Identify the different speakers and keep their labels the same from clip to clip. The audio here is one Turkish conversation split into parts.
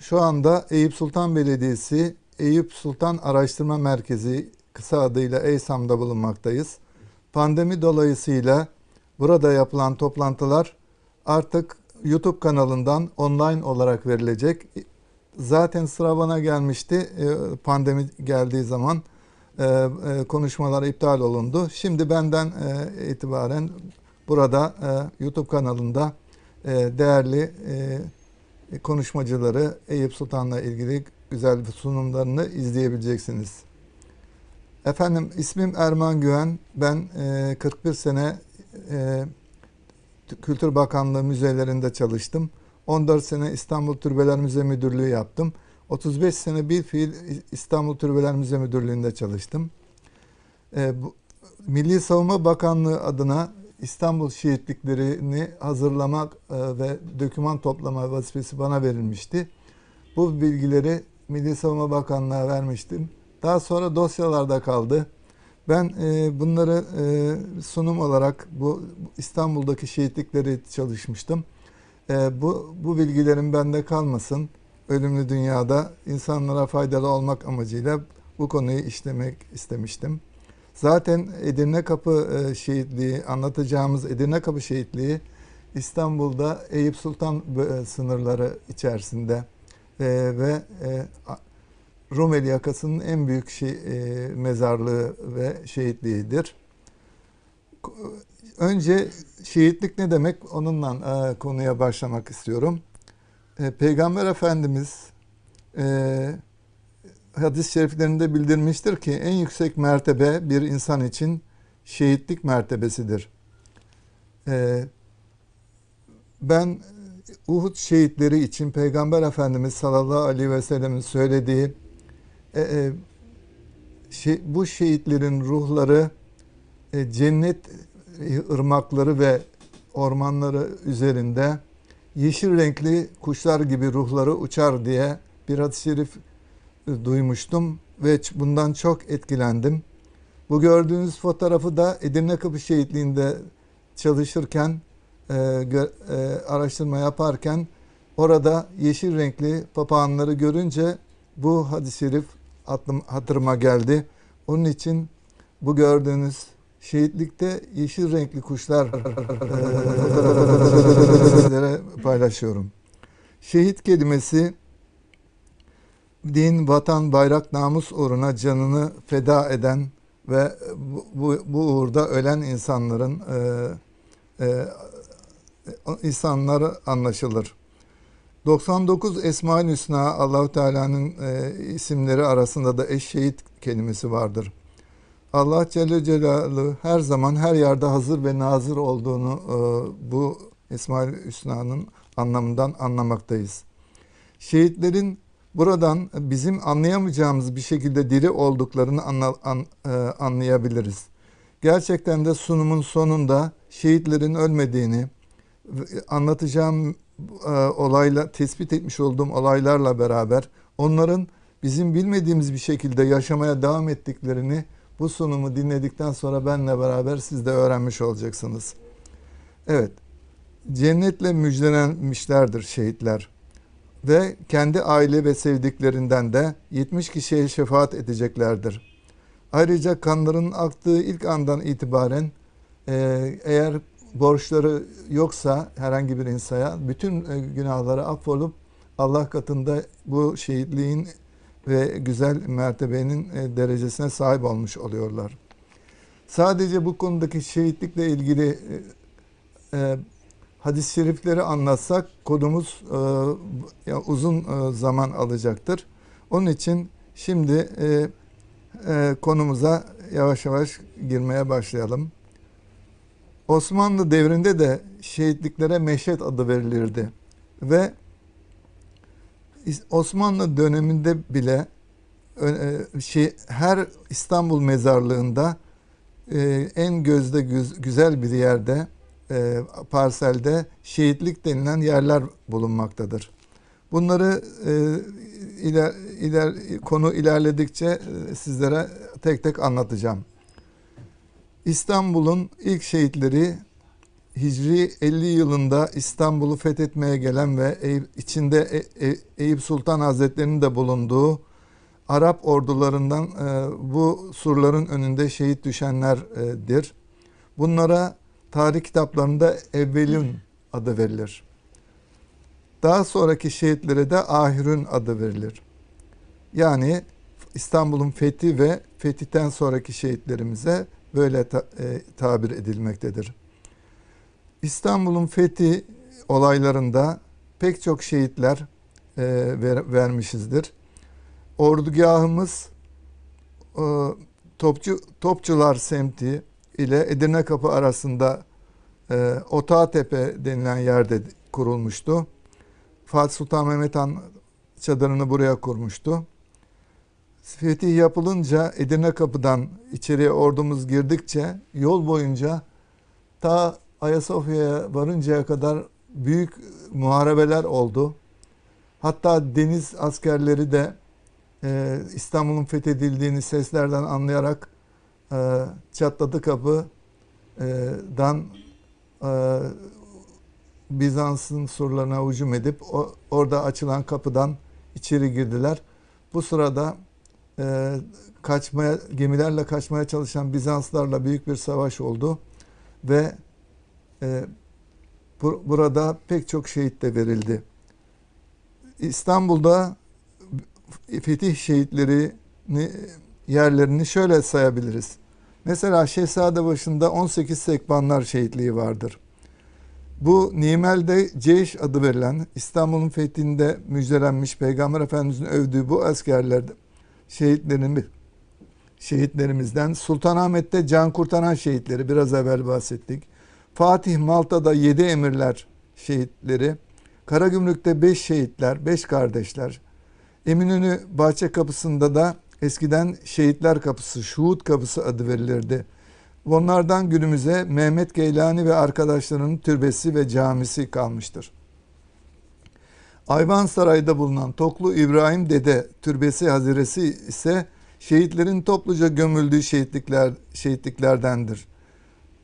Speaker 1: Şu anda Eyüp Sultan Belediyesi Eyüp Sultan Araştırma Merkezi kısa adıyla EYSAM'da bulunmaktayız. Pandemi dolayısıyla burada yapılan toplantılar artık YouTube kanalından online olarak verilecek. Zaten sıra bana gelmişti e, pandemi geldiği zaman e, e, konuşmalar iptal olundu. Şimdi benden itibaren burada e, YouTube kanalında e, değerli e, konuşmacıları Eyüp Sultan'la ilgili güzel sunumlarını izleyebileceksiniz. Efendim ismim Erman Güven. Ben e, 41 sene e, Kültür Bakanlığı müzelerinde çalıştım. 14 sene İstanbul Türbeler Müze Müdürlüğü yaptım. 35 sene bir fiil İstanbul Türbeler Müze Müdürlüğü'nde çalıştım. E, bu, Milli Savunma Bakanlığı adına İstanbul şehitliklerini hazırlamak e, ve doküman toplama vazifesi bana verilmişti. Bu bilgileri Milli Savunma Bakanlığı'na vermiştim. Daha sonra dosyalarda kaldı. Ben e, bunları e, sunum olarak bu İstanbul'daki şehitlikleri çalışmıştım. Bu, bu bilgilerim bende kalmasın. Ölümlü dünyada insanlara faydalı olmak amacıyla bu konuyu işlemek istemiştim. Zaten Edirne Kapı e, şehitliği, anlatacağımız Edirne Kapı şehitliği İstanbul'da Eyüp Sultan e, sınırları içerisinde e, ve Rumeli yakasının en büyük mezarlığı ve şehitliğidir. Önce şehitlik ne demek onunla konuya başlamak istiyorum. Peygamber Efendimiz hadis-i şeriflerinde bildirmiştir ki en yüksek mertebe bir insan için şehitlik mertebesidir. E, ben Uhud şehitleri için Peygamber Efendimiz sallallahu aleyhi ve sellem'in söylediği e, e, şey, bu şehitlerin ruhları e, cennet ırmakları ve ormanları üzerinde yeşil renkli kuşlar gibi ruhları uçar diye bir hadis-i şerif duymuştum ve bundan çok etkilendim. Bu gördüğünüz fotoğrafı da Edirne Kapı Şehitliği'nde çalışırken, e, e, araştırma yaparken orada yeşil renkli papağanları görünce bu hadis-i şerif aklım, hatırıma geldi. Onun için bu gördüğünüz şehitlikte yeşil renkli kuşlar sizlere paylaşıyorum. Şehit kelimesi din, vatan, bayrak, namus uğruna canını feda eden ve bu, bu, bu uğurda ölen insanların e, e, insanlar anlaşılır. 99 Esma-ül Hüsna Allahu Teala'nın e, isimleri arasında da eşşehit kelimesi vardır. Allah Celle Celaluhu her zaman her yerde hazır ve nazır olduğunu e, bu Esma-ül Hüsna'nın anlamından anlamaktayız. Şehitlerin buradan bizim anlayamayacağımız bir şekilde diri olduklarını anla, an, e, anlayabiliriz. Gerçekten de sunumun sonunda şehitlerin ölmediğini anlatacağım e, olayla tespit etmiş olduğum olaylarla beraber onların bizim bilmediğimiz bir şekilde yaşamaya devam ettiklerini bu sunumu dinledikten sonra benle beraber siz de öğrenmiş olacaksınız. Evet, cennetle müjdelenmişlerdir şehitler ve kendi aile ve sevdiklerinden de 70 kişiye şefaat edeceklerdir. Ayrıca kanların aktığı ilk andan itibaren e, eğer borçları yoksa herhangi bir insana bütün e, günahları affolup Allah katında bu şehitliğin ve güzel mertebenin e, derecesine sahip olmuş oluyorlar. Sadece bu konudaki şehitlikle ilgili hadis-i şerifleri anlatsak konumuz e, uzun e, zaman alacaktır. Onun için şimdi e, e, konumuza yavaş yavaş girmeye başlayalım. Osmanlı devrinde de şehitliklere meşet adı verilirdi. Ve Osmanlı döneminde bile e, şey, her İstanbul mezarlığında e, en gözde güzel bir yerde e, parselde şehitlik denilen yerler bulunmaktadır. Bunları iler, iler, konu ilerledikçe sizlere tek tek anlatacağım. İstanbul'un ilk şehitleri Hicri 50 yılında İstanbul'u fethetmeye gelen ve içinde E- E- Eyüp Sultan Hazretleri'nin de bulunduğu Arap ordularından e, bu surların önünde şehit düşenlerdir. Bunlara tarih kitaplarında Evvelün adı verilir. Daha sonraki şehitlere de Ahirün adı verilir. Yani İstanbul'un fethi ve fetihten sonraki şehitlerimize böyle ta- e, tabir edilmektedir. İstanbul'un fethi olaylarında pek çok şehitler e, ver- vermişizdir. Ordugahımız e, Topçu Topçular semti ile Edirne Kapı arasında e, Otağtepe denilen yerde kurulmuştu. Fatih Sultan Mehmet Han çadırını buraya kurmuştu. Fetih yapılınca Edirne Kapı'dan içeriye ordumuz girdikçe yol boyunca ta Ayasofya'ya varıncaya kadar büyük muharebeler oldu. Hatta deniz askerleri de e, İstanbul'un fethedildiğini seslerden anlayarak e, Çatladı Kapı'dan e, Bizans'ın surlarına hücum edip orada açılan kapıdan içeri girdiler. Bu sırada e, kaçmaya gemilerle kaçmaya çalışan Bizanslarla büyük bir savaş oldu ve e, bu, burada pek çok şehit de verildi. İstanbul'da fetih şehitlerini yerlerini şöyle sayabiliriz. Mesela Şehzadebaşı'nda 18 sekbanlar şehitliği vardır. Bu Nimel'de Ceyş adı verilen İstanbul'un fethinde müjdelenmiş Peygamber Efendimiz'in övdüğü bu askerler şehitlerimiz şehitlerimizden Sultanahmet'te can kurtaran şehitleri biraz evvel bahsettik. Fatih Malta'da yedi emirler şehitleri. Karagümrük'te beş şehitler, beş kardeşler. Eminönü Bahçe Kapısı'nda da eskiden Şehitler Kapısı, Şuhut Kapısı adı verilirdi. Onlardan günümüze Mehmet Geylani ve arkadaşlarının türbesi ve camisi kalmıştır. Ayvansaray'da bulunan Toklu İbrahim Dede Türbesi Haziresi ise şehitlerin topluca gömüldüğü şehitlikler, şehitliklerdendir.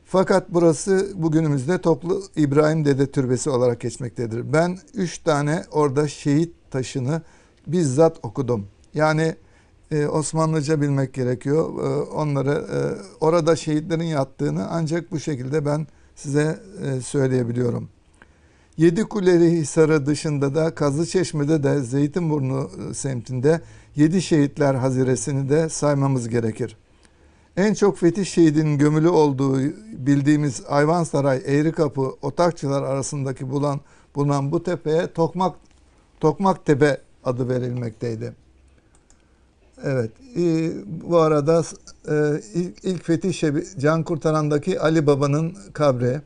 Speaker 1: Fakat burası bugünümüzde Toplu İbrahim Dede Türbesi olarak geçmektedir. Ben üç tane orada şehit taşını bizzat okudum. Yani e, Osmanlıca bilmek gerekiyor. E, onları e, orada şehitlerin yattığını ancak bu şekilde ben size e, söyleyebiliyorum. Yedi Kuleli Hisarı dışında da Kazlıçeşme'de de Zeytinburnu e, semtinde yedi şehitler haziresini de saymamız gerekir. En çok fetih şehidinin gömülü olduğu bildiğimiz Ayvansaray, Eğrikapı, Otakçılar arasındaki bulan, bulunan bu tepeye Tokmak Tokmak Tepe adı verilmekteydi. Evet, e, bu arada e, ilk, ilk fetih şebi, Can Kurtaran'daki Ali Baba'nın kabri.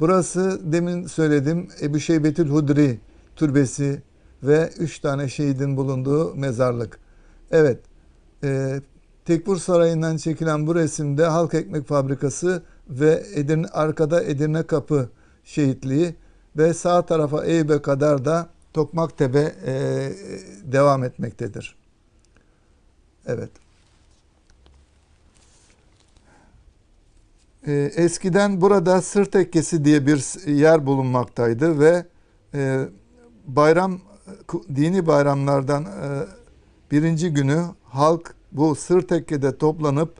Speaker 1: Burası demin söyledim Ebu Şeybetül Hudri türbesi ve üç tane şehidin bulunduğu mezarlık. Evet, e, Tekfur Sarayı'ndan çekilen bu resimde Halk Ekmek Fabrikası ve Edirne, arkada Edirne Kapı şehitliği ve sağ tarafa Eyüp'e kadar da Tokmaktepe e, devam etmektedir. Evet. E, eskiden burada Sır Tekkesi diye bir yer bulunmaktaydı ve e, bayram dini bayramlardan e, birinci günü halk bu Sır Tekke'de toplanıp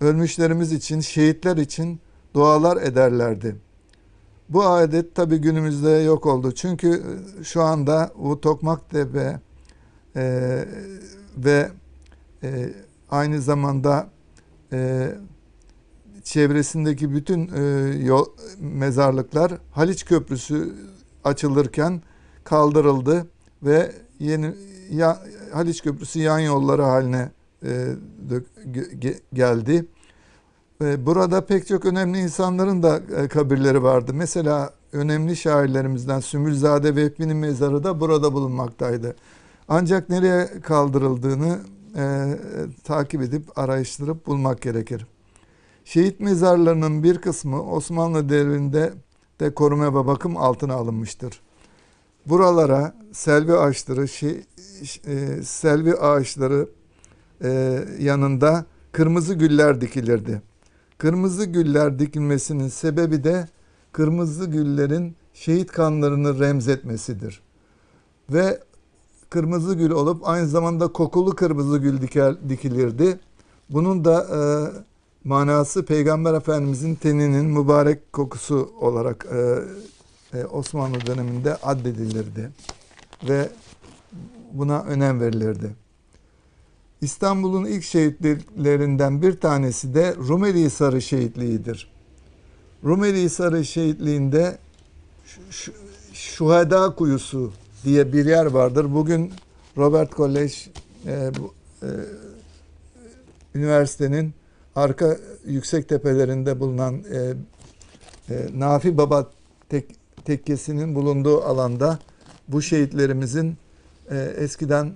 Speaker 1: ölmüşlerimiz için, şehitler için dualar ederlerdi. Bu adet tabi günümüzde yok oldu. Çünkü şu anda bu Tokmaktepe e, ve e, aynı zamanda e, çevresindeki bütün e, yol, mezarlıklar Haliç Köprüsü açılırken kaldırıldı ve yeni ya, Haliç Köprüsü yan yolları haline e, ge, geldi. E, burada pek çok önemli insanların da e, kabirleri vardı. Mesela önemli şairlerimizden Sümülzade Vehbi'nin mezarı da burada bulunmaktaydı. Ancak nereye kaldırıldığını e, takip edip araştırıp bulmak gerekir. Şehit mezarlarının bir kısmı Osmanlı devrinde de koruma ve bakım altına alınmıştır. Buralara selvi ağaçları, şey, e, selvi ağaçları e, yanında kırmızı güller dikilirdi. Kırmızı güller dikilmesinin sebebi de kırmızı güllerin şehit kanlarını remzetmesidir. Ve kırmızı gül olup aynı zamanda kokulu kırmızı gül diker, dikilirdi. Bunun da e, manası Peygamber Efendimizin teninin mübarek kokusu olarak e, e, Osmanlı döneminde addedilirdi ve buna önem verilirdi. İstanbul'un ilk şehitlerinden bir tanesi de Rumeli Hisarı şehitliğidir. Rumeli Hisarı şehitliğinde şu- şu- Şuhada Kuyusu diye bir yer vardır. Bugün Robert College e, e, üniversitenin arka yüksek tepelerinde bulunan e, e, Nafi Baba tek, tekkesinin bulunduğu alanda bu şehitlerimizin e, eskiden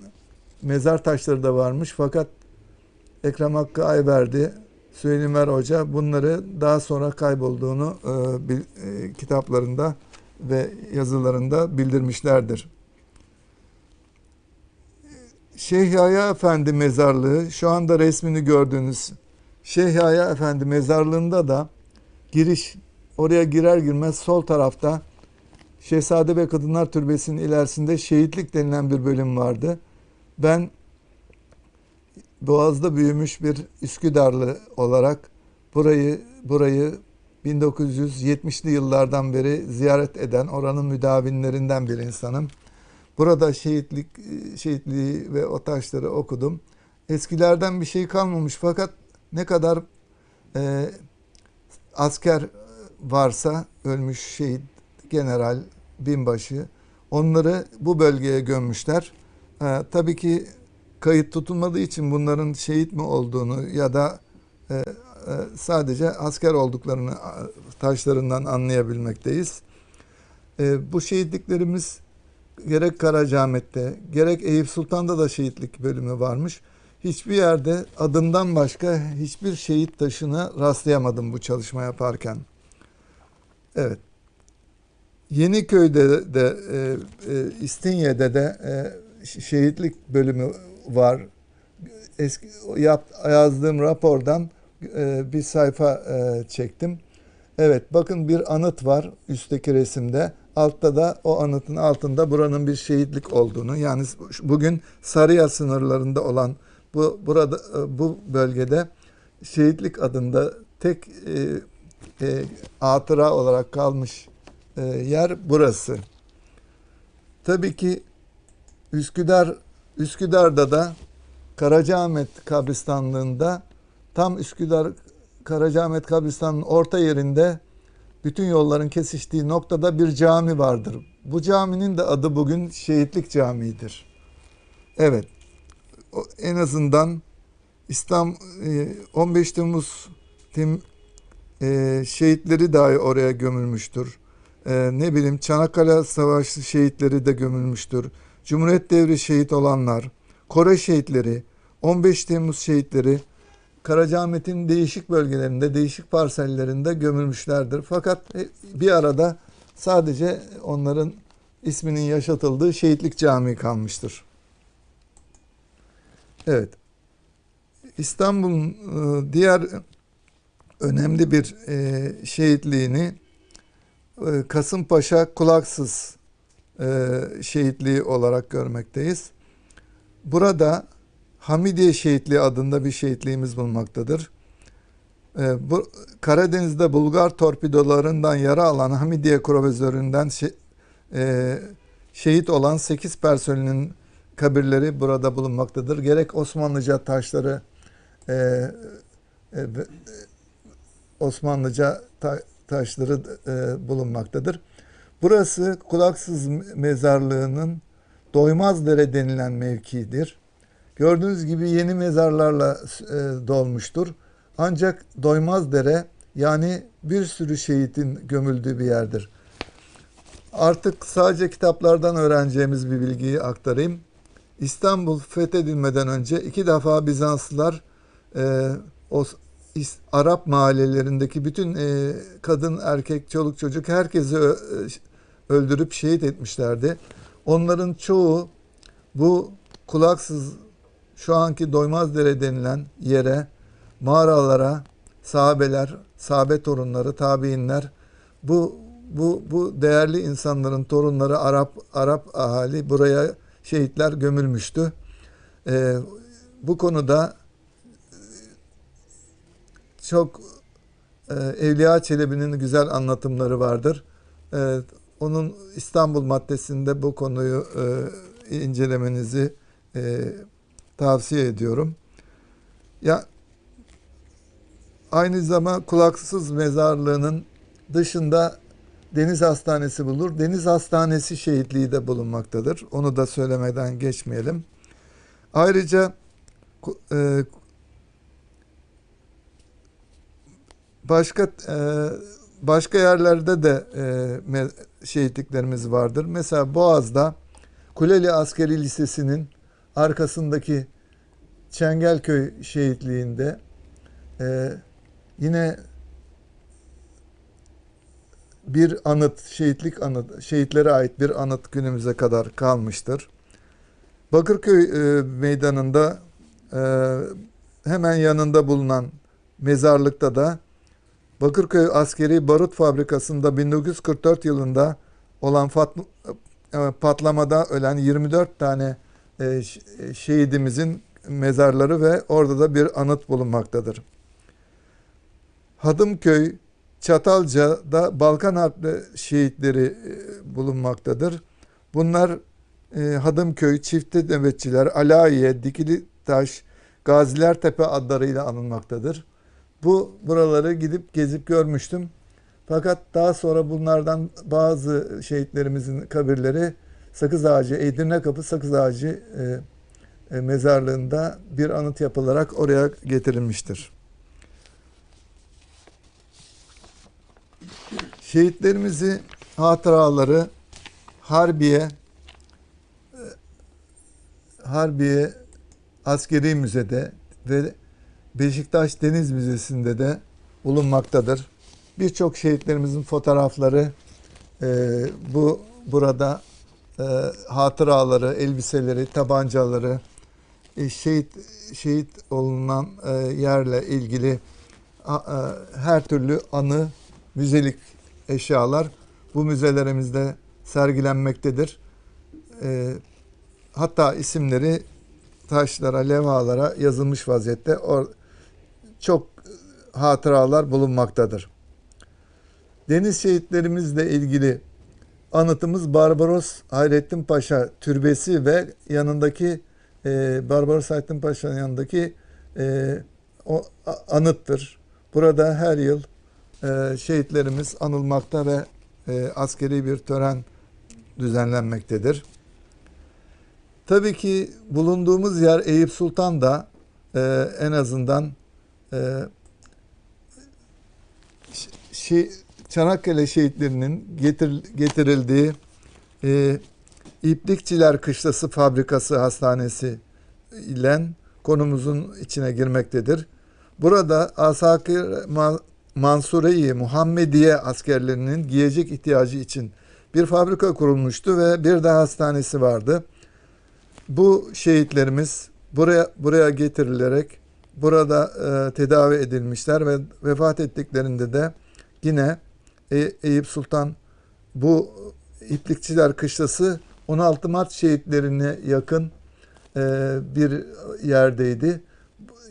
Speaker 1: mezar taşları da varmış fakat Ekrem Hakkı Ayverdi, Süleyman Hoca bunları daha sonra kaybolduğunu e, bil- e, kitaplarında ve yazılarında bildirmişlerdir. Şeyh Yahya Efendi mezarlığı şu anda resmini gördüğünüz Şeyh Yahya Efendi mezarlığında da giriş oraya girer girmez sol tarafta Şehzade ve Kadınlar Türbesi'nin ilerisinde şehitlik denilen bir bölüm vardı. Ben Boğaz'da büyümüş bir Üsküdarlı olarak burayı burayı 1970'li yıllardan beri ziyaret eden oranın müdavimlerinden bir insanım. Burada şehitlik şehitliği ve o taşları okudum. Eskilerden bir şey kalmamış fakat ne kadar e, asker varsa ölmüş şehit general binbaşı onları bu bölgeye gömmüşler. E, tabii ki kayıt tutulmadığı için bunların şehit mi olduğunu ya da e, e, sadece asker olduklarını e, taşlarından anlayabilmekteyiz. E, bu şehitliklerimiz gerek Karacaahmet'te gerek Eyüp Sultan'da da şehitlik bölümü varmış. Hiçbir yerde adından başka hiçbir şehit taşına rastlayamadım bu çalışma yaparken. Evet. Yeniköy'de de e, e, İstinye'de de e, şehitlik bölümü var. Eski yap, yazdığım rapordan e, bir sayfa e, çektim. Evet bakın bir anıt var üstteki resimde. Altta da o anıtın altında buranın bir şehitlik olduğunu yani bugün Sarıya sınırlarında olan bu burada bu bölgede şehitlik adında tek e, e, hatıra olarak kalmış e, yer burası. Tabii ki Üsküdar Üsküdar'da da Karacaahmet kabristanlığında tam Üsküdar Karacaahmet kabristanlığının orta yerinde bütün yolların kesiştiği noktada bir cami vardır. Bu caminin de adı bugün Şehitlik Camii'dir. Evet. En azından İslam e, 15 Temmuz tim, e, şehitleri dahi oraya gömülmüştür. E, ne bileyim Çanakkale Savaşı şehitleri de gömülmüştür. Cumhuriyet devri şehit olanlar, Kore şehitleri, 15 Temmuz şehitleri Karacaahmet'in değişik bölgelerinde, değişik parsellerinde gömülmüşlerdir. Fakat bir arada sadece onların isminin yaşatıldığı Şehitlik Camii kalmıştır. Evet. İstanbul'un e, diğer önemli bir e, şehitliğini e, Kasımpaşa Kulaksız şehitliği olarak görmekteyiz. Burada Hamidiye Şehitliği adında bir şehitliğimiz bulunmaktadır. Ee, bu Karadeniz'de Bulgar torpidolarından yara alan Hamidiye kruvazöründen şe, e, şehit olan 8 personelin kabirleri burada bulunmaktadır. Gerek Osmanlıca taşları e, e, Osmanlıca ta, taşları e, bulunmaktadır. Burası Kulaksız Mezarlığı'nın Doymaz-Dere denilen mevkidir. Gördüğünüz gibi yeni mezarlarla e, dolmuştur. Ancak Doymaz-Dere yani bir sürü şehitin gömüldüğü bir yerdir. Artık sadece kitaplardan öğreneceğimiz bir bilgiyi aktarayım. İstanbul fethedilmeden önce iki defa Bizanslılar e, o Arap mahallelerindeki bütün e, kadın, erkek, çoluk, çocuk herkesi ö, öldürüp şehit etmişlerdi. Onların çoğu bu kulaksız şu anki Doymazdere denilen yere, mağaralara, sahabeler, sahabe torunları, tabiinler bu bu bu değerli insanların torunları Arap Arap ahali buraya şehitler gömülmüştü. Ee, bu konuda çok e, Evliya Çelebi'nin güzel anlatımları vardır. E, onun İstanbul maddesinde bu konuyu e, incelemenizi e, tavsiye ediyorum. Ya aynı zamanda kulaksız mezarlığının dışında Deniz Hastanesi bulur. Deniz Hastanesi şehitliği de bulunmaktadır. Onu da söylemeden geçmeyelim. Ayrıca e, başka e, başka yerlerde de e, şehitliklerimiz vardır. Mesela Boğaz'da Kuleli Askeri Lisesi'nin arkasındaki Çengelköy şehitliğinde e, yine bir anıt, şehitlik anıt, şehitlere ait bir anıt günümüze kadar kalmıştır. Bakırköy e, meydanında e, hemen yanında bulunan mezarlıkta da Bakırköy Askeri Barut Fabrikası'nda 1944 yılında olan e, patlamada ölen 24 tane e, şehidimizin mezarları ve orada da bir anıt bulunmaktadır. Hadımköy, Çatalca'da Balkan Harpli şehitleri e, bulunmaktadır. Bunlar Hadımköy, Çifte Nöbetçiler, Alayiye, Dikili Taş, Gaziler Tepe adlarıyla anılmaktadır. Bu buraları gidip gezip görmüştüm. Fakat daha sonra bunlardan bazı şehitlerimizin kabirleri Sakız Ağacı, Edirne Kapı Sakız Ağacı e, e, mezarlığında bir anıt yapılarak oraya getirilmiştir. Şehitlerimizi hatıraları Harbiye e, Harbiye Askeri Müzede ve Beşiktaş Deniz Müzesi'nde de bulunmaktadır. Birçok şehitlerimizin fotoğrafları e, bu burada e, hatıraları, elbiseleri, tabancaları, e, şehit şehit olunan e, yerle ilgili a, e, her türlü anı, müzelik eşyalar bu müzelerimizde sergilenmektedir. E, hatta isimleri taşlara, levhalara yazılmış vaziyette. Or, çok hatıralar bulunmaktadır. Deniz şehitlerimizle ilgili anıtımız Barbaros Hayrettin Paşa türbesi ve yanındaki e, Barbaros Hayrettin Paşa'nın yanındaki e, o anıttır. Burada her yıl e, şehitlerimiz anılmakta ve e, askeri bir tören düzenlenmektedir. Tabii ki bulunduğumuz yer Eyüp Sultan da e, en azından e, şey, Çanakkale şehitlerinin getir, getirildiği e, İplikçiler Kışlası Fabrikası Hastanesi ile konumuzun içine girmektedir. Burada Asakir Mansure-i Muhammediye askerlerinin giyecek ihtiyacı için bir fabrika kurulmuştu ve bir de hastanesi vardı. Bu şehitlerimiz buraya buraya getirilerek burada e, tedavi edilmişler ve vefat ettiklerinde de yine e, Eyüp Sultan bu İplikçiler Kışlası 16 Mart şehitlerine yakın e, bir yerdeydi.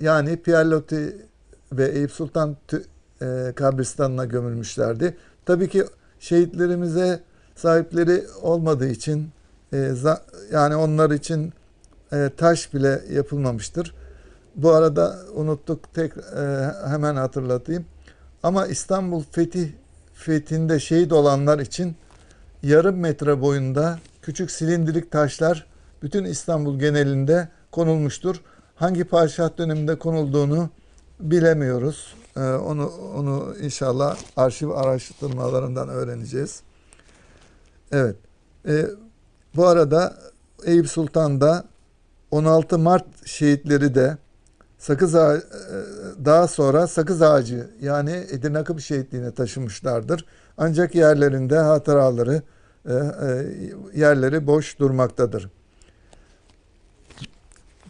Speaker 1: Yani Pierre ve Eyüp Sultan e, kabristanına gömülmüşlerdi. Tabii ki şehitlerimize sahipleri olmadığı için e, yani onlar için e, taş bile yapılmamıştır. Bu arada unuttuk tek hemen hatırlatayım. Ama İstanbul fetih fethinde şehit olanlar için yarım metre boyunda küçük silindirik taşlar bütün İstanbul genelinde konulmuştur. Hangi padişah döneminde konulduğunu bilemiyoruz. Ee, onu onu inşallah arşiv araştırmalarından öğreneceğiz. Evet. Ee, bu arada Eyüp Sultan'da 16 Mart şehitleri de Sakız Ağa, e, daha sonra Sakız Ağacı yani Edirne Kapı şehitliğine taşımışlardır. Ancak yerlerinde hatıraları e, e, yerleri boş durmaktadır.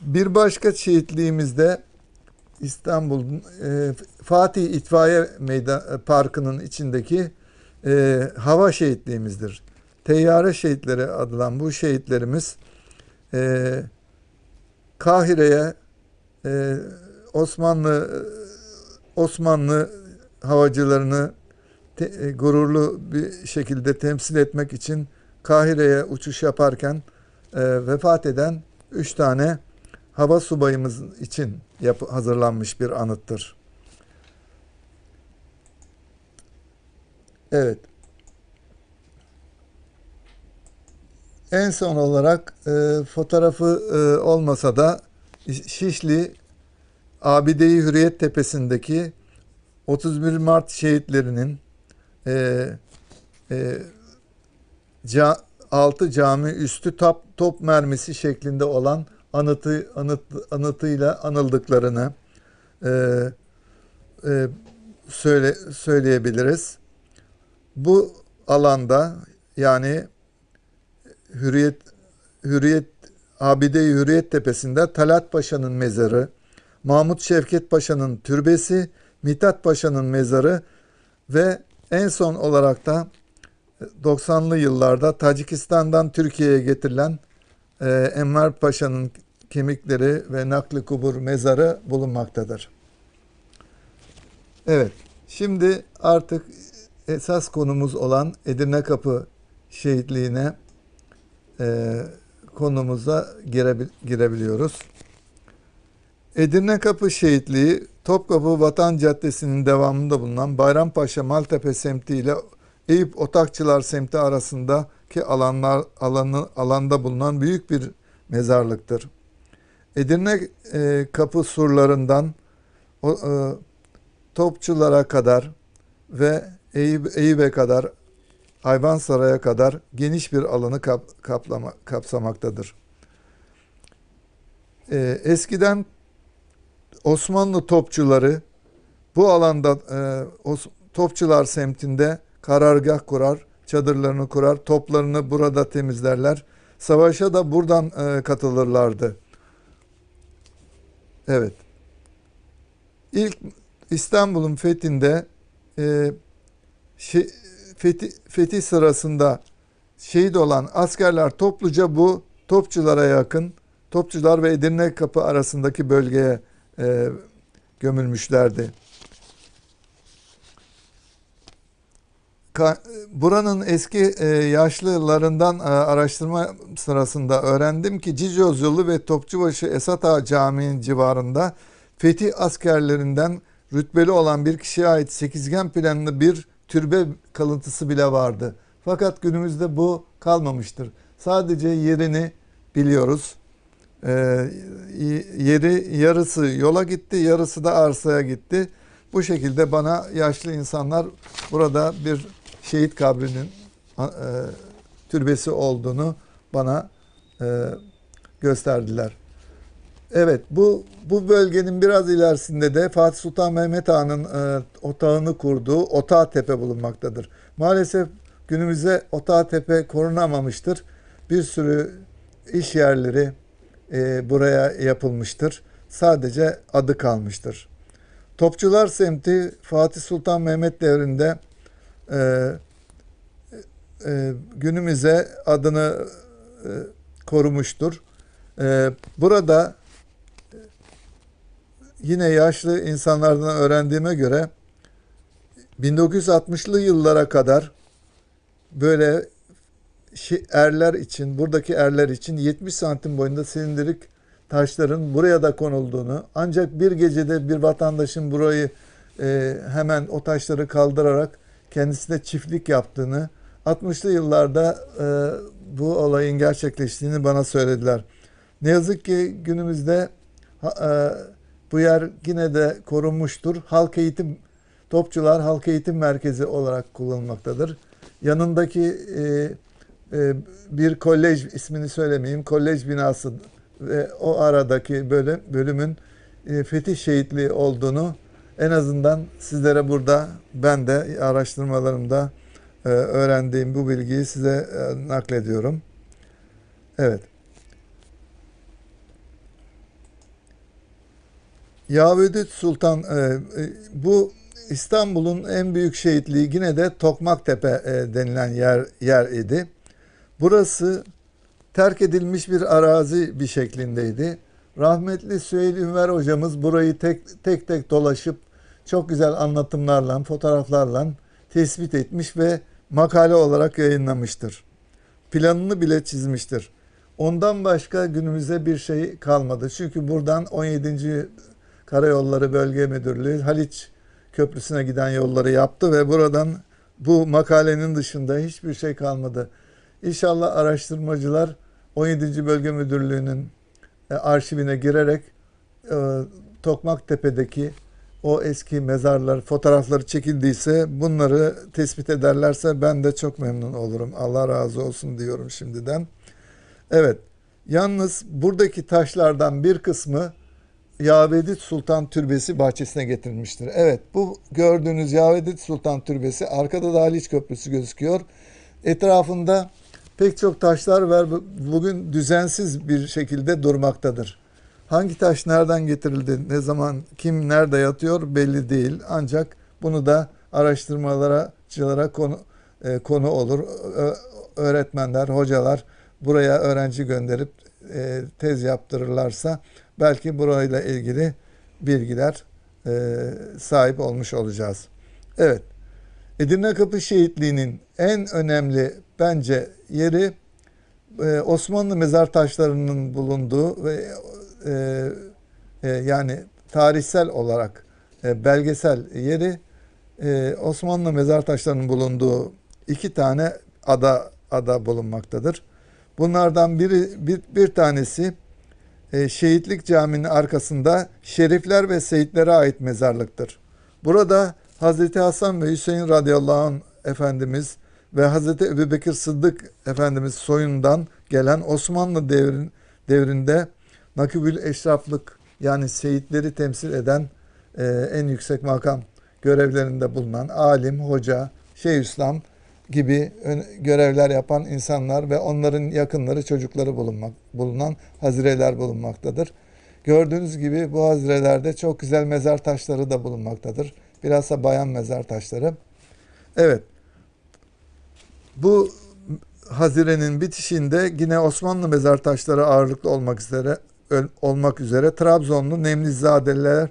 Speaker 1: Bir başka şehitliğimizde İstanbul Fatih İtfaiye Meydan Parkı'nın içindeki hava şehitliğimizdir. Teyyare şehitleri adılan bu şehitlerimiz Kahire'ye e, Osmanlı Osmanlı havacılarını te, e, gururlu bir şekilde temsil etmek için Kahire'ye uçuş yaparken e, vefat eden üç tane hava subayımız için yap, hazırlanmış bir anıttır. Evet. En son olarak e, fotoğrafı e, olmasa da Şişli Abide-i Hürriyet Tepesi'ndeki 31 Mart şehitlerinin e, e, ca, altı cami üstü top, top mermisi şeklinde olan anıtı anıt, anıtıyla anıldıklarını e, e, söyle söyleyebiliriz. Bu alanda yani Hürriyet Hürriyet Abide-i Hürriyet Tepesi'nde Talat Paşa'nın mezarı, Mahmut Şevket Paşa'nın türbesi, Mithat Paşa'nın mezarı ve en son olarak da 90'lı yıllarda Tacikistan'dan Türkiye'ye getirilen e, Enver Paşa'nın kemikleri ve nakli kubur mezarı bulunmaktadır. Evet, şimdi artık esas konumuz olan Edirne Kapı şehitliğine e, konumuza girebil, girebiliyoruz. Edirne Kapı şehitliği Topkapı Vatan Caddesi'nin devamında bulunan Bayrampaşa Maltepe semti ile Eyüp Otakçılar semti arasındaki alanlar alanı alanda bulunan büyük bir mezarlıktır. Edirne e, kapı surlarından o, e, Topçulara kadar ve Eyüp, Eyüp'e kadar Hayvansaray'a kadar geniş bir alanı kap, kaplama, kapsamaktadır. E, eskiden Osmanlı topçuları bu alanda e, Os, Topçular semtinde karargah kurar, çadırlarını kurar, toplarını burada temizlerler. Savaşa da buradan e, katılırlardı. Evet. İlk İstanbul'un fethinde e, şey, fethi, fetih sırasında şehit olan askerler topluca bu topçulara yakın, topçular ve Edirne Kapı arasındaki bölgeye e, gömülmüşlerdi. Buranın eski e, yaşlılarından e, araştırma sırasında öğrendim ki Cicoz yolu ve Topçubaşı Esat Ağa Camii'nin civarında fetih askerlerinden rütbeli olan bir kişiye ait sekizgen planlı bir türbe kalıntısı bile vardı. Fakat günümüzde bu kalmamıştır. Sadece yerini biliyoruz. Ee, yeri yarısı yola gitti, yarısı da arsaya gitti. Bu şekilde bana yaşlı insanlar burada bir şehit kabrinin e, türbesi olduğunu bana e, gösterdiler. Evet bu bu bölgenin biraz ilerisinde de Fatih Sultan Mehmet Han'ın e, otağını kurduğu Otağ Tepe bulunmaktadır. Maalesef günümüzde Otağ Tepe korunamamıştır. Bir sürü iş yerleri e, buraya yapılmıştır. Sadece adı kalmıştır. Topçular semti Fatih Sultan Mehmet devrinde e, e, günümüze adını e, korumuştur. E, burada yine yaşlı insanlardan öğrendiğime göre 1960'lı yıllara kadar böyle erler için, buradaki erler için 70 santim boyunda silindirik taşların buraya da konulduğunu, ancak bir gecede bir vatandaşın burayı e, hemen o taşları kaldırarak kendisine çiftlik yaptığını, 60'lı yıllarda e, bu olayın gerçekleştiğini bana söylediler. Ne yazık ki günümüzde e, bu yer yine de korunmuştur. Halk eğitim, Topçular Halk Eğitim Merkezi olarak kullanılmaktadır. Yanındaki e, e, bir kolej ismini söylemeyeyim, kolej binası ve o aradaki bölüm, bölümün e, fetih şehitliği olduğunu en azından sizlere burada ben de araştırmalarımda e, öğrendiğim bu bilgiyi size e, naklediyorum. Evet. Yavudit Sultan e, bu İstanbul'un en büyük şehitliği yine de Tokmaktepe e, denilen yer yer idi. Burası terk edilmiş bir arazi bir şeklindeydi. Rahmetli Süheyl Ünver hocamız burayı tek tek, tek dolaşıp çok güzel anlatımlarla, fotoğraflarla tespit etmiş ve makale olarak yayınlamıştır. Planını bile çizmiştir. Ondan başka günümüzde bir şey kalmadı. Çünkü buradan 17. Karayolları Bölge Müdürlüğü Haliç Köprüsü'ne giden yolları yaptı ve buradan bu makalenin dışında hiçbir şey kalmadı. İnşallah araştırmacılar 17. Bölge Müdürlüğü'nün e, arşivine girerek e, Tokmaktepe'deki o eski mezarlar, fotoğrafları çekildiyse bunları tespit ederlerse ben de çok memnun olurum. Allah razı olsun diyorum şimdiden. Evet, yalnız buradaki taşlardan bir kısmı Yavedit Sultan Türbesi bahçesine getirilmiştir. Evet, bu gördüğünüz Yavedit Sultan Türbesi, arkada da Haliç Köprüsü gözüküyor. Etrafında pek çok taşlar var. Bugün düzensiz bir şekilde durmaktadır. Hangi taş nereden getirildi, ne zaman, kim nerede yatıyor belli değil. Ancak bunu da araştırmalara konu, e, konu olur. Ö, öğretmenler, hocalar buraya öğrenci gönderip e, tez yaptırırlarsa belki burayla ilgili bilgiler e, sahip olmuş olacağız. Evet, Edirne Kapı Şehitliği'nin en önemli bence yeri e, Osmanlı mezar taşlarının bulunduğu ve e, e, yani tarihsel olarak e, belgesel yeri e, Osmanlı mezar taşlarının bulunduğu iki tane ada ada bulunmaktadır. Bunlardan biri bir, bir tanesi Şehitlik Camii'nin arkasında şerifler ve seyitlere ait mezarlıktır. Burada Hazreti Hasan ve Hüseyin radıyallahu anh Efendimiz ve Hazreti Ebubekir Sıddık Efendimiz soyundan gelen Osmanlı devrin, devrinde nakibül eşraflık yani seyitleri temsil eden e, en yüksek makam görevlerinde bulunan alim, hoca, şeyhüslam gibi görevler yapan insanlar ve onların yakınları, çocukları bulunmak, bulunan hazireler bulunmaktadır. Gördüğünüz gibi bu hazirelerde çok güzel mezar taşları da bulunmaktadır. Bilhassa bayan mezar taşları. Evet. Bu hazirenin bitişinde yine Osmanlı mezar taşları ağırlıklı olmak üzere olmak üzere Trabzonlu Nemlizadeler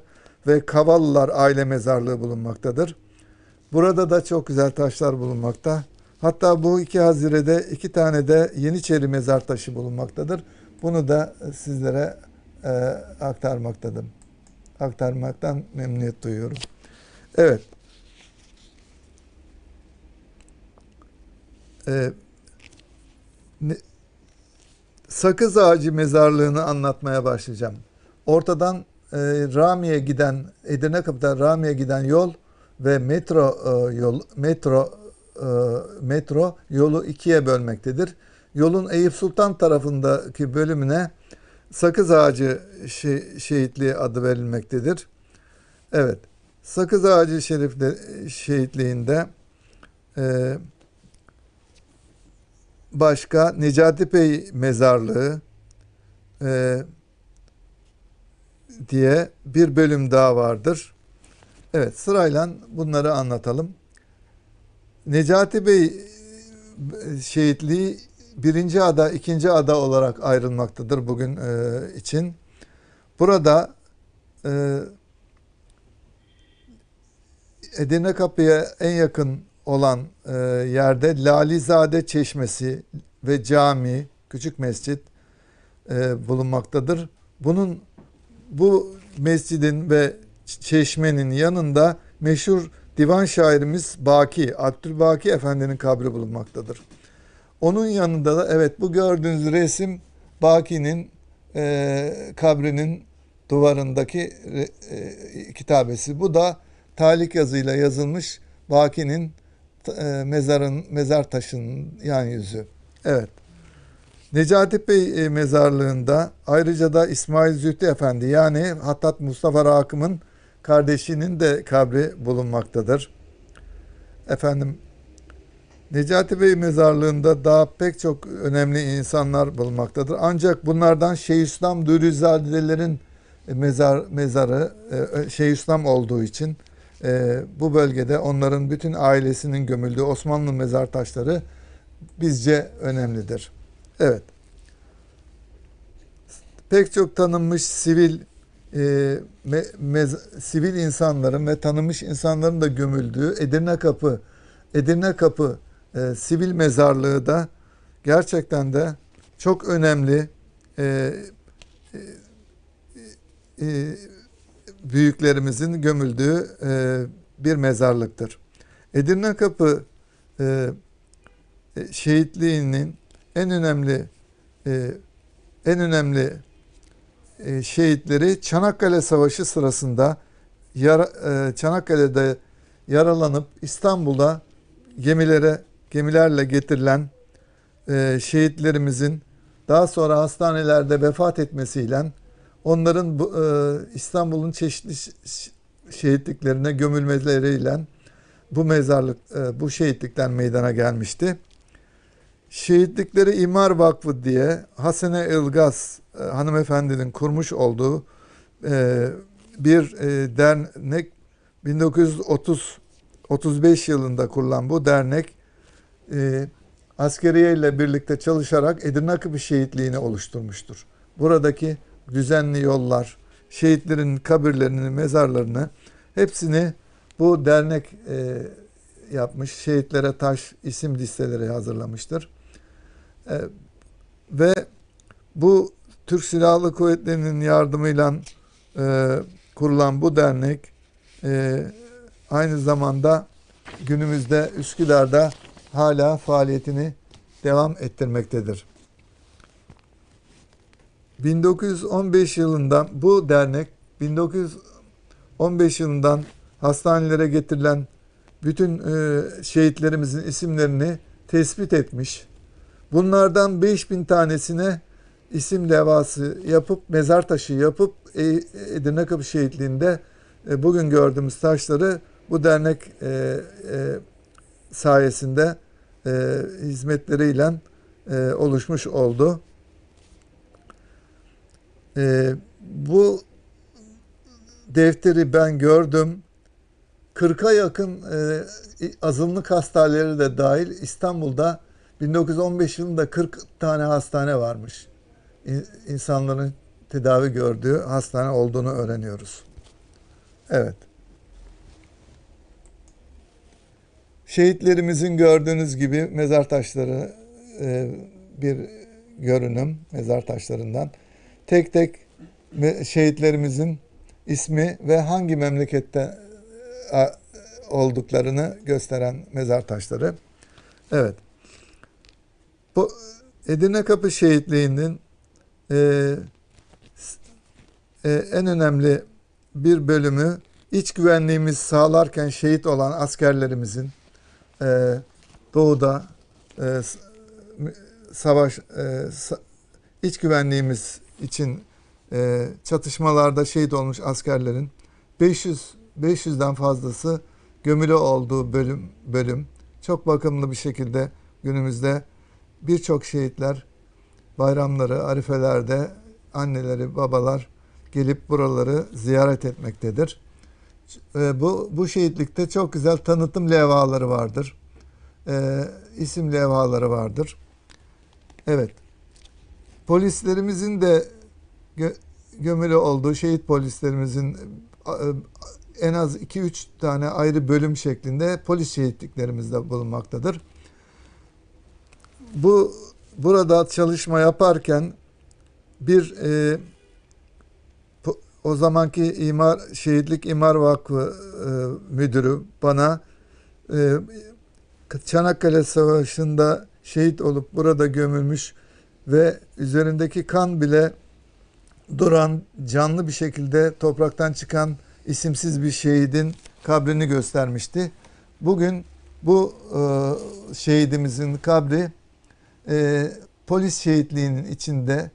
Speaker 1: ve Kavallılar aile mezarlığı bulunmaktadır. Burada da çok güzel taşlar bulunmakta. Hatta bu iki hazirede iki tane de Yeniçeri mezar taşı bulunmaktadır. Bunu da sizlere e, aktarmaktadır. Aktarmaktan memnuniyet duyuyorum. Evet. Ee, ne, Sakız Ağacı mezarlığını anlatmaya başlayacağım. Ortadan e, Rami'ye giden, Edirne Kapı'dan Rami'ye giden yol ve metro e, yol metro metro yolu ikiye bölmektedir. Yolun Eyüp Sultan tarafındaki bölümüne Sakız Ağacı şe şehitliği adı verilmektedir. Evet. Sakız Ağacı Şerif'te şehitliğinde e, başka Necati Bey mezarlığı e, diye bir bölüm daha vardır. Evet sırayla bunları anlatalım. Necati Bey şehitliği birinci ada, ikinci ada olarak ayrılmaktadır bugün e, için. Burada e, Edirne Kapı'ya en yakın olan e, yerde Lalizade Çeşmesi ve cami, küçük mescit e, bulunmaktadır. Bunun bu mescidin ve çeşmenin yanında meşhur divan şairimiz Baki, Abdülbaki Efendi'nin kabri bulunmaktadır. Onun yanında da evet bu gördüğünüz resim Baki'nin e, kabrinin duvarındaki e, kitabesi. Bu da talik yazıyla yazılmış Baki'nin e, mezarın mezar taşının yan yüzü. Evet. Necati Bey e, mezarlığında ayrıca da İsmail Zühtü Efendi yani Hattat Mustafa Rakım'ın kardeşinin de kabri bulunmaktadır. Efendim Necati Bey mezarlığında daha pek çok önemli insanlar bulunmaktadır. Ancak bunlardan Şeyhülislam Dürüzadelerin mezar mezarı Şeyhülislam olduğu için e, bu bölgede onların bütün ailesinin gömüldüğü Osmanlı mezar taşları bizce önemlidir. Evet. Pek çok tanınmış sivil e, me, mez- sivil insanların ve tanınmış insanların da gömüldüğü Edirne Kapı Edirne Kapı e, sivil mezarlığı da gerçekten de çok önemli e, e, e, büyüklerimizin gömüldüğü e, bir mezarlıktır. Edirne Kapı e, e, şehitliğinin en önemli e, en önemli e, şehitleri Çanakkale Savaşı sırasında yara, e, Çanakkale'de yaralanıp İstanbul'a gemilere gemilerle getirilen e, şehitlerimizin daha sonra hastanelerde vefat etmesiyle onların bu, İstanbul'un çeşitli şehitliklerine gömülmeleriyle bu mezarlık bu şehitlikten meydana gelmişti. Şehitlikleri İmar Vakfı diye Hasene Ilgaz e, hanımefendinin kurmuş olduğu e, bir e, dernek 1930 35 yılında kurulan bu dernek e, askeriye ile birlikte çalışarak Edirne Kapı Şehitliği'ni oluşturmuştur. Buradaki düzenli yollar, şehitlerin kabirlerini, mezarlarını hepsini bu dernek e, yapmış. Şehitlere taş isim listeleri hazırlamıştır. E, ve bu Türk Silahlı Kuvvetleri'nin yardımıyla e, kurulan bu dernek e, aynı zamanda günümüzde Üsküdar'da hala faaliyetini devam ettirmektedir. 1915 yılından bu dernek 1915 yılından hastanelere getirilen bütün e, şehitlerimizin isimlerini tespit etmiş. Bunlardan 5000 tanesine isim levhası yapıp mezar taşı yapıp E- Edirne Kapı Şehitliği'nde e, bugün gördüğümüz taşları bu dernek e, sayesinde hizmetleriyle oluşmuş oldu. Bu defteri ben gördüm. 40'a yakın azınlık hastaneleri de dahil İstanbul'da 1915 yılında 40 tane hastane varmış. İn- İnsanların tedavi gördüğü hastane olduğunu öğreniyoruz. Evet. Şehitlerimizin gördüğünüz gibi mezar taşları e, bir görünüm mezar taşlarından. Tek tek şehitlerimizin ismi ve hangi memlekette e, olduklarını gösteren mezar taşları. Evet. Bu Edirne Kapı Şehitliği'nin e, e, en önemli bir bölümü iç güvenliğimiz sağlarken şehit olan askerlerimizin e, doğuda e, savaş e, sa- iç güvenliğimiz için e, çatışmalarda şehit olmuş askerlerin 500 500'den fazlası gömülü olduğu bölüm bölüm. Çok bakımlı bir şekilde günümüzde birçok şehitler bayramları, arifelerde anneleri, babalar gelip buraları ziyaret etmektedir. E, bu bu şehitlikte çok güzel tanıtım levhaları vardır. E, isim levhaları vardır. Evet. Polislerimizin de gö- gömülü olduğu şehit polislerimizin e, en az 2-3 tane ayrı bölüm şeklinde polis şehitliklerimiz de bulunmaktadır. Bu burada çalışma yaparken bir e, o zamanki imar şehitlik imar vakfı e, müdürü bana e, Çanakkale Savaşı'nda şehit olup burada gömülmüş ve üzerindeki kan bile duran canlı bir şekilde topraktan çıkan isimsiz bir şehidin kabrini göstermişti. Bugün bu e, şehidimizin kabri e, polis şehitliğinin içinde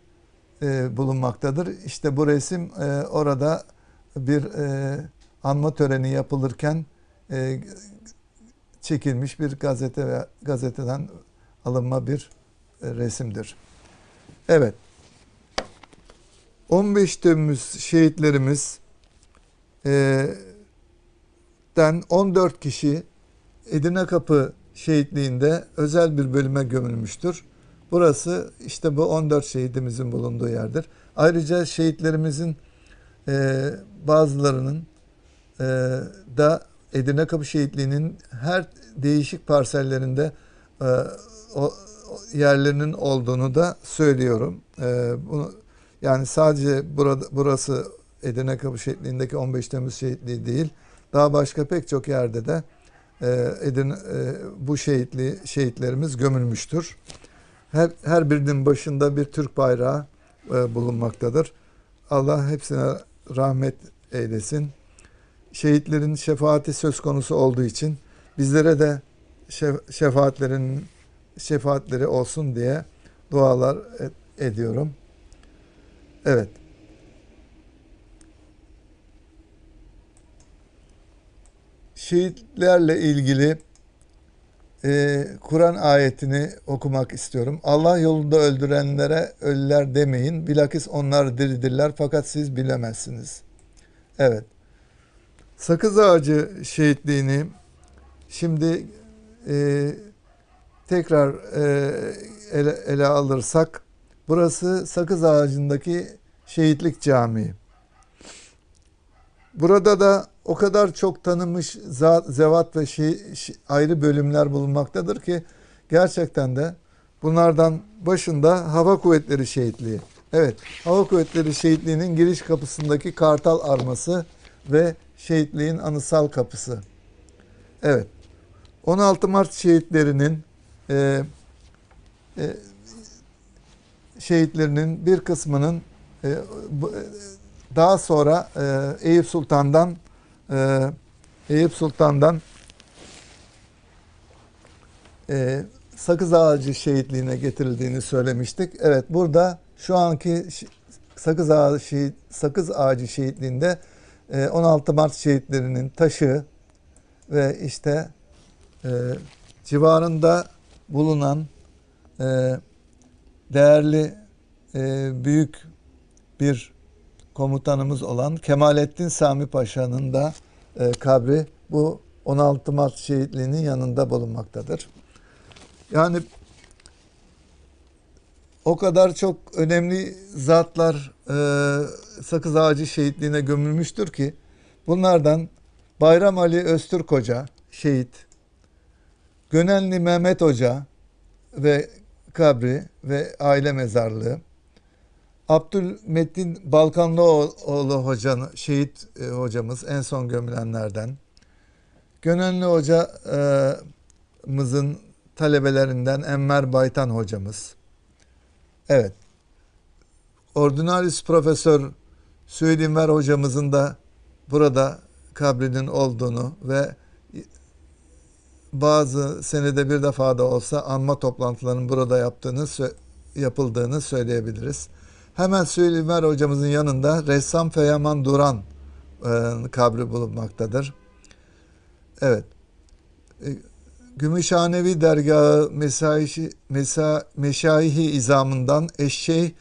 Speaker 1: e, bulunmaktadır. İşte bu resim e, orada bir e, anma töreni yapılırken e, çekilmiş bir gazete ve gazeteden alınma bir e, resimdir. Evet. 15 Temmuz şehitlerimiz e, şehitten 14 kişi Edirne Kapı şehitliğinde özel bir bölüme gömülmüştür. Burası işte bu 14 şehidimizin bulunduğu yerdir. Ayrıca şehitlerimizin e, bazılarının e, da Edirne Kapı Şehitliği'nin her değişik parsellerinde e, o, yerlerinin olduğunu da söylüyorum. E, bunu yani sadece burada burası Edirne Kapı Şehitliği'ndeki 15 Temmuz Şehitliği değil, daha başka pek çok yerde de Edirne, e, bu şehitli şehitlerimiz gömülmüştür. Her, her birinin başında bir Türk bayrağı e, bulunmaktadır. Allah hepsine rahmet eylesin. Şehitlerin şefaati söz konusu olduğu için bizlere de şef- şefaatlerin şefaatleri olsun diye dualar et- ediyorum. Evet. Şehitlerle ilgili e, Kur'an ayetini okumak istiyorum. Allah yolunda öldürenlere ölüler demeyin. Bilakis onlar diridirler fakat siz bilemezsiniz. Evet. Sakız ağacı şehitliğini şimdi e, tekrar e, ele, ele alırsak burası Sakız Ağacı'ndaki Şehitlik Camii. Burada da o kadar çok tanınmış zevat ve şey, şi- ayrı bölümler bulunmaktadır ki gerçekten de bunlardan başında Hava Kuvvetleri Şehitliği. Evet, Hava Kuvvetleri Şehitliği'nin giriş kapısındaki kartal arması ve şehitliğin anısal kapısı. Evet, 16 Mart şehitlerinin e, e, şehitlerinin bir kısmının e, e, daha sonra e, Eyüp Sultan'dan e, Eyüp Sultan'dan e, Sakız Ağacı şehitliğine getirildiğini söylemiştik. Evet burada şu anki Sakız Ağacı, şehit, Sakız Ağacı şehitliğinde e, 16 Mart şehitlerinin taşı ve işte e, civarında bulunan e, değerli e, büyük bir komutanımız olan Kemalettin Sami Paşa'nın da e, kabri bu 16 Mart şehitliğinin yanında bulunmaktadır. Yani o kadar çok önemli zatlar e, Sakız Ağacı şehitliğine gömülmüştür ki bunlardan Bayram Ali Öztürk Hoca şehit, Gönenli Mehmet Hoca ve kabri ve aile mezarlığı, Abdülmetin Balkanlıoğlu hocanın şehit e, hocamız en son gömülenlerden. Gönenli hocamızın talebelerinden Enver Baytan hocamız. Evet. Ordinaris Profesör Süheyd İnver hocamızın da burada kabrinin olduğunu ve bazı senede bir defa da olsa anma toplantılarının burada yaptığını yapıldığını söyleyebiliriz. Hemen Süleyman hocamızın yanında ressam Feyaman Duran e, kabri bulunmaktadır. Evet. E, Gümüşhanevi Dergahı Mesaihi, Mesa, Meşayihi İzamından Eşşey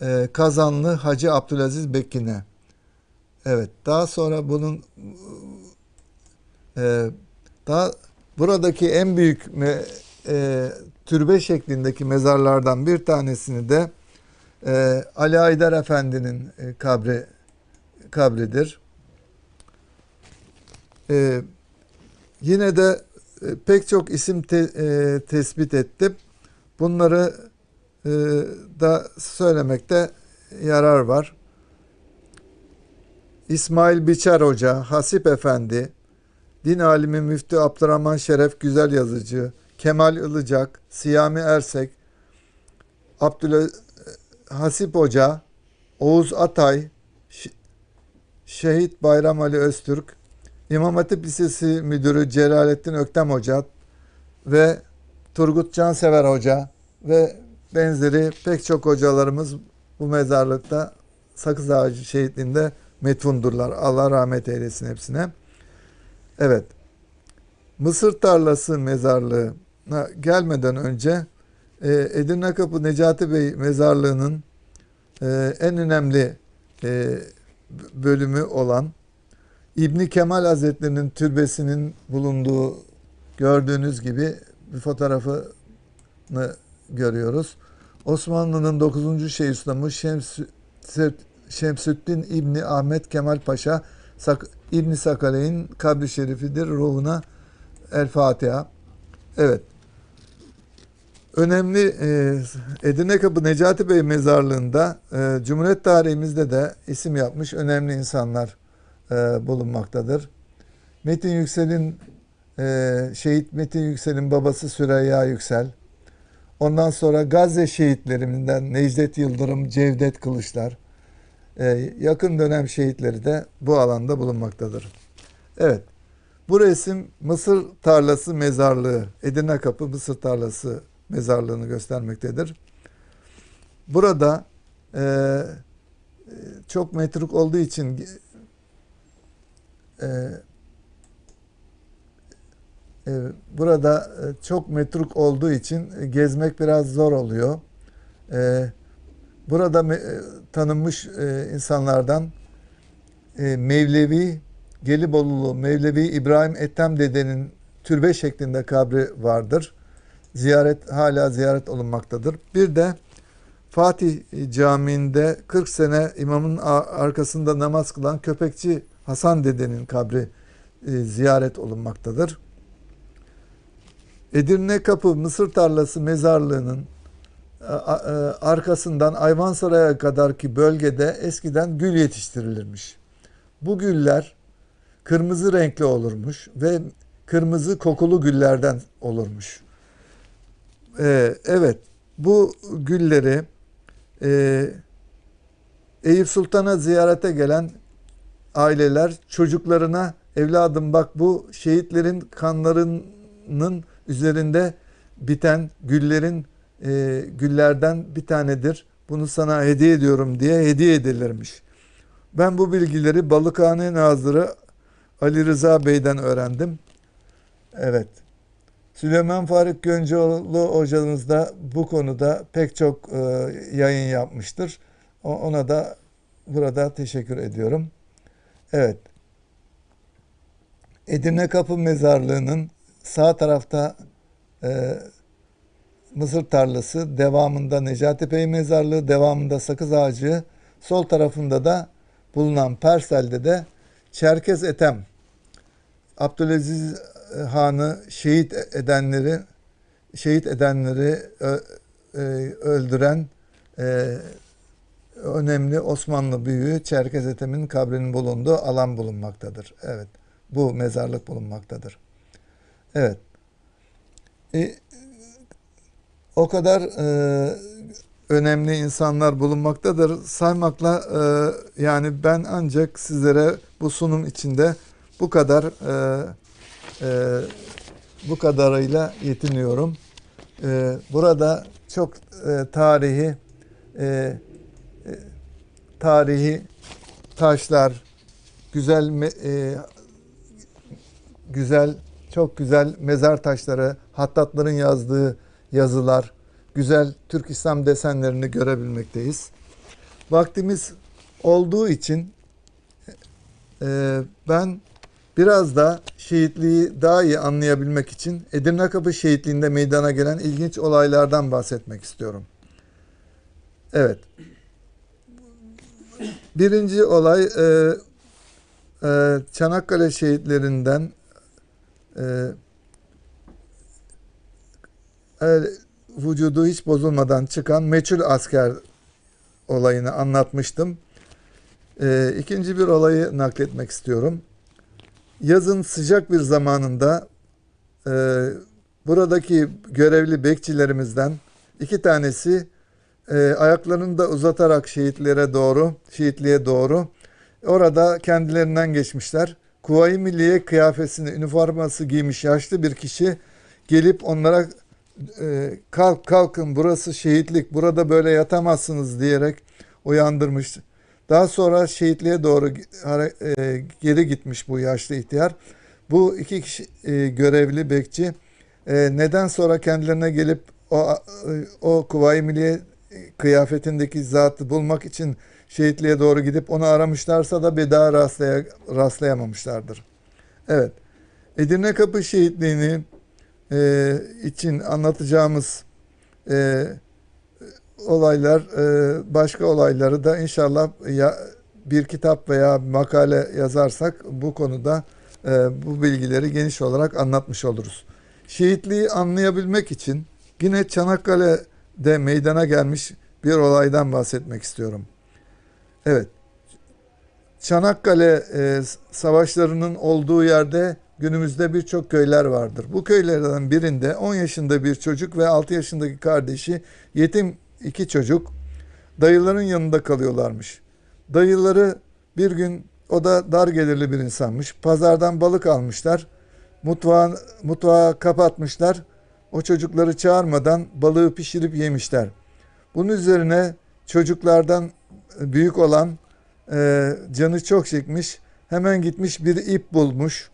Speaker 1: e, Kazanlı Hacı Abdülaziz Bekkin'e. Evet. Daha sonra bunun e, daha buradaki en büyük me, e, türbe şeklindeki mezarlardan bir tanesini de e, Ali Aydar Efendi'nin e, kabri kabridir. E, yine de e, pek çok isim te- e, tespit ettim. Bunları e, da söylemekte yarar var. İsmail Biçer Hoca, Hasip Efendi, din alimi Müftü Abdurrahman Şeref Güzel Yazıcı, Kemal Ilıcak, Siyami Ersek, Abdüle Hasip Hoca, Oğuz Atay, Şehit Bayram Ali Öztürk, İmam Hatip Lisesi Müdürü Celalettin Öktem Hoca ve Turgut Cansever Hoca ve benzeri pek çok hocalarımız bu mezarlıkta Sakız Ağacı şehitliğinde metfundurlar. Allah rahmet eylesin hepsine. Evet. Mısır tarlası mezarlığına gelmeden önce e, Edirne Kapı Necati Bey mezarlığının e, en önemli e, bölümü olan İbni Kemal Hazretleri'nin türbesinin bulunduğu gördüğünüz gibi bir fotoğrafını görüyoruz. Osmanlı'nın 9. Şeyhülislamı Şems Şemsüddin İbni Ahmet Kemal Paşa Sak İbni Sakaley'in kabri şerifidir. Ruhuna El Fatiha. Evet. Önemli e, Edirne Kapı Necati Bey mezarlığında e, Cumhuriyet tarihimizde de isim yapmış önemli insanlar e, bulunmaktadır. Metin Yüksel'in e, şehit Metin Yüksel'in babası Süreyya Yüksel. Ondan sonra Gazze şehitlerinden Necdet Yıldırım, Cevdet Kılıçlar. E, yakın dönem şehitleri de bu alanda bulunmaktadır. Evet. Bu resim Mısır Tarlası Mezarlığı, Edirne Kapı Mısır Tarlası Mezarlığı'nı göstermektedir. Burada e, çok metruk olduğu için e, e, burada çok metruk olduğu için gezmek biraz zor oluyor. E, burada me, tanınmış e, insanlardan e, Mevlevi Gelibolulu Mevlevi İbrahim Ethem dedenin türbe şeklinde kabri vardır. Ziyaret hala ziyaret olunmaktadır. Bir de Fatih Camii'nde 40 sene imamın arkasında namaz kılan köpekçi Hasan dedenin kabri e, ziyaret olunmaktadır. Edirne Kapı Mısır Tarlası mezarlığının e, arkasından Ayvansaray'a kadarki bölgede eskiden gül yetiştirilirmiş. Bu güller kırmızı renkli olurmuş ve kırmızı kokulu güllerden olurmuş. Ee, evet, bu gülleri e, Eyüp Sultan'a ziyarete gelen aileler çocuklarına evladım bak bu şehitlerin kanlarının üzerinde biten güllerin e, güllerden bir tanedir. Bunu sana hediye ediyorum diye hediye edilirmiş. Ben bu bilgileri Balıkhane Nazırı Ali Rıza Bey'den öğrendim. Evet. Süleyman Faruk Göncoğlu hocamız da bu konuda pek çok e, yayın yapmıştır. Ona da burada teşekkür ediyorum. Evet. Edirne Kapı Mezarlığı'nın sağ tarafta e, Mısır tarlası, devamında Necati Bey Mezarlığı, devamında Sakız Ağacı, sol tarafında da bulunan Persel'de de Çerkez Etem, Abdülaziz Han'ı şehit edenleri şehit edenleri e, öldüren e, önemli Osmanlı büyüğü Çerkez Ethem'in kabrinin bulunduğu alan bulunmaktadır. Evet. Bu mezarlık bulunmaktadır. Evet. E, o kadar e, önemli insanlar bulunmaktadır. Saymakla e, yani ben ancak sizlere bu sunum içinde bu kadar e, e, bu kadarıyla yetiniyorum. E, burada çok e, tarihi e, e, tarihi taşlar, güzel me, e, güzel çok güzel mezar taşları, hattatların yazdığı yazılar, güzel Türk İslam desenlerini görebilmekteyiz. Vaktimiz olduğu için e, ben biraz da şehitliği daha iyi anlayabilmek için Edirne Kapı şehitliğinde meydana gelen ilginç olaylardan bahsetmek istiyorum. Evet. Birinci olay e, e, Çanakkale şehitlerinden e, e, vücudu hiç bozulmadan çıkan meçhul asker olayını anlatmıştım. E, ikinci bir olayı nakletmek istiyorum yazın sıcak bir zamanında e, buradaki görevli bekçilerimizden iki tanesi e, ayaklarını da uzatarak şehitlere doğru, şehitliğe doğru orada kendilerinden geçmişler. Kuvayi Milliye kıyafesini, üniforması giymiş yaşlı bir kişi gelip onlara e, kalk kalkın burası şehitlik, burada böyle yatamazsınız diyerek uyandırmış. Daha sonra şehitliğe doğru e, geri gitmiş bu yaşlı ihtiyar. Bu iki kişi e, görevli bekçi e, neden sonra kendilerine gelip o o Kuvayi Milliye kıyafetindeki zatı bulmak için şehitliğe doğru gidip onu aramışlarsa da bir daha rastlaya, rastlayamamışlardır. Evet. Edirne Kapı şehitliğini e, için anlatacağımız e, olaylar, e, başka olayları da inşallah ya bir kitap veya makale yazarsak bu konuda e, bu bilgileri geniş olarak anlatmış oluruz. Şehitliği anlayabilmek için yine Çanakkale'de meydana gelmiş bir olaydan bahsetmek istiyorum. Evet, Çanakkale e, savaşlarının olduğu yerde günümüzde birçok köyler vardır. Bu köylerden birinde 10 yaşında bir çocuk ve 6 yaşındaki kardeşi yetim iki çocuk dayıların yanında kalıyorlarmış. Dayıları bir gün o da dar gelirli bir insanmış. Pazardan balık almışlar. Mutfağın, mutfağı kapatmışlar. O çocukları çağırmadan balığı pişirip yemişler. Bunun üzerine çocuklardan büyük olan e, canı çok çekmiş. Hemen gitmiş bir ip bulmuş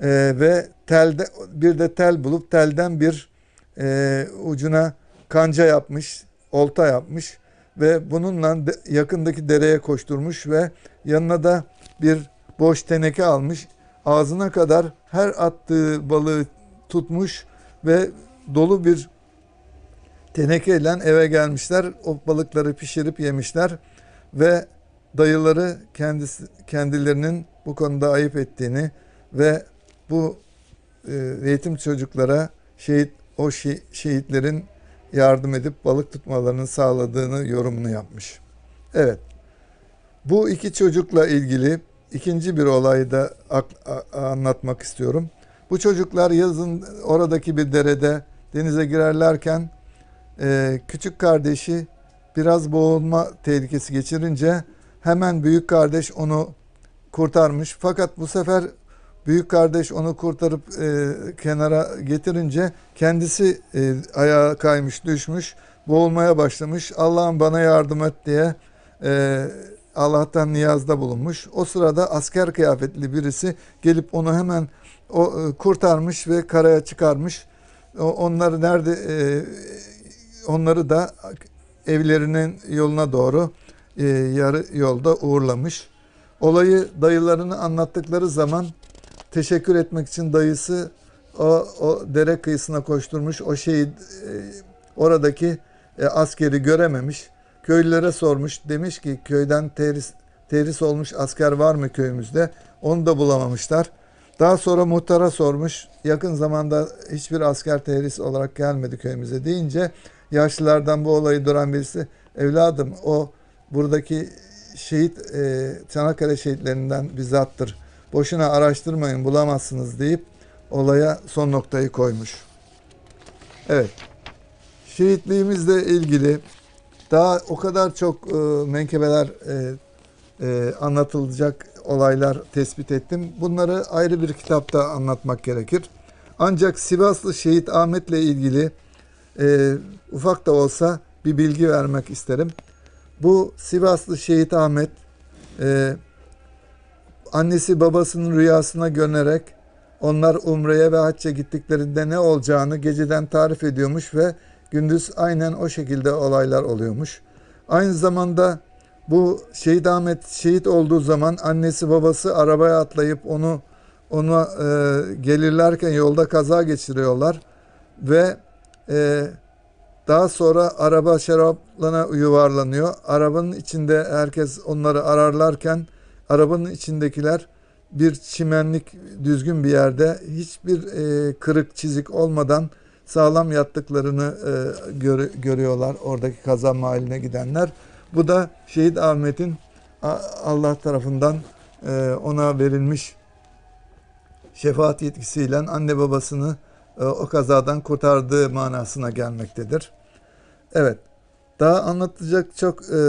Speaker 1: e, ve telde bir de tel bulup telden bir e, ucuna kanca yapmış, olta yapmış ve bununla de, yakındaki dereye koşturmuş ve yanına da bir boş teneke almış. Ağzına kadar her attığı balığı tutmuş ve dolu bir tenekeyle eve gelmişler. O balıkları pişirip yemişler ve dayıları kendisi kendilerinin bu konuda ayıp ettiğini ve bu e, yetim çocuklara şehit o şi- şehitlerin yardım edip balık tutmalarını sağladığını yorumunu yapmış. Evet. Bu iki çocukla ilgili ikinci bir olayı da anlatmak istiyorum. Bu çocuklar yazın oradaki bir derede denize girerlerken e, küçük kardeşi biraz boğulma tehlikesi geçirince hemen büyük kardeş onu kurtarmış. Fakat bu sefer büyük kardeş onu kurtarıp e, kenara getirince kendisi e, ayağa kaymış düşmüş boğulmaya başlamış. Allah'ım bana yardım et diye e, Allah'tan niyazda bulunmuş. O sırada asker kıyafetli birisi gelip onu hemen o e, kurtarmış ve karaya çıkarmış. O, onları nerede e, onları da evlerinin yoluna doğru e, yarı yolda uğurlamış. Olayı dayılarını anlattıkları zaman teşekkür etmek için dayısı o, o dere kıyısına koşturmuş. O şeyi e, oradaki e, askeri görememiş. Köylülere sormuş. Demiş ki köyden terhis, terhis olmuş asker var mı köyümüzde? Onu da bulamamışlar. Daha sonra muhtara sormuş. Yakın zamanda hiçbir asker terhis olarak gelmedi köyümüze deyince yaşlılardan bu olayı duran birisi evladım o buradaki şehit e, Çanakkale şehitlerinden bizzattır. Boşuna araştırmayın bulamazsınız deyip olaya son noktayı koymuş. Evet. Şehitliğimizle ilgili daha o kadar çok e, menkebeler e, e, anlatılacak olaylar tespit ettim. Bunları ayrı bir kitapta anlatmak gerekir. Ancak Sivaslı Şehit Ahmet'le ilgili e, ufak da olsa bir bilgi vermek isterim. Bu Sivaslı Şehit Ahmet e, annesi babasının rüyasına gönerek onlar umreye ve hacca gittiklerinde ne olacağını geceden tarif ediyormuş ve gündüz aynen o şekilde olaylar oluyormuş. Aynı zamanda bu Şehit Ahmet şehit olduğu zaman annesi babası arabaya atlayıp onu ona e, gelirlerken yolda kaza geçiriyorlar ve e, daha sonra araba şaraplana yuvarlanıyor. Arabanın içinde herkes onları ararlarken arabanın içindekiler bir çimenlik düzgün bir yerde hiçbir e, kırık çizik olmadan sağlam yattıklarını e, gör, görüyorlar oradaki kaza mahalline gidenler. Bu da Şehit Ahmet'in Allah tarafından e, ona verilmiş şefaat yetkisiyle anne babasını e, o kazadan kurtardığı manasına gelmektedir. Evet, daha anlatacak çok e,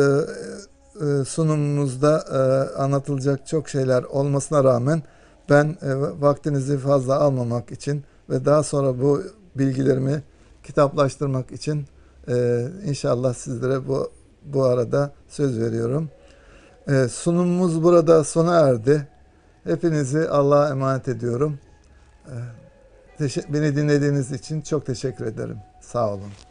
Speaker 1: sunumumuzda e, anlatılacak çok şeyler olmasına rağmen ben e, vaktinizi fazla almamak için ve daha sonra bu bilgilerimi kitaplaştırmak için e, inşallah sizlere bu bu arada söz veriyorum. E, sunumumuz burada sona erdi. Hepinizi Allah'a emanet ediyorum. E, beni dinlediğiniz için çok teşekkür ederim. Sağ olun.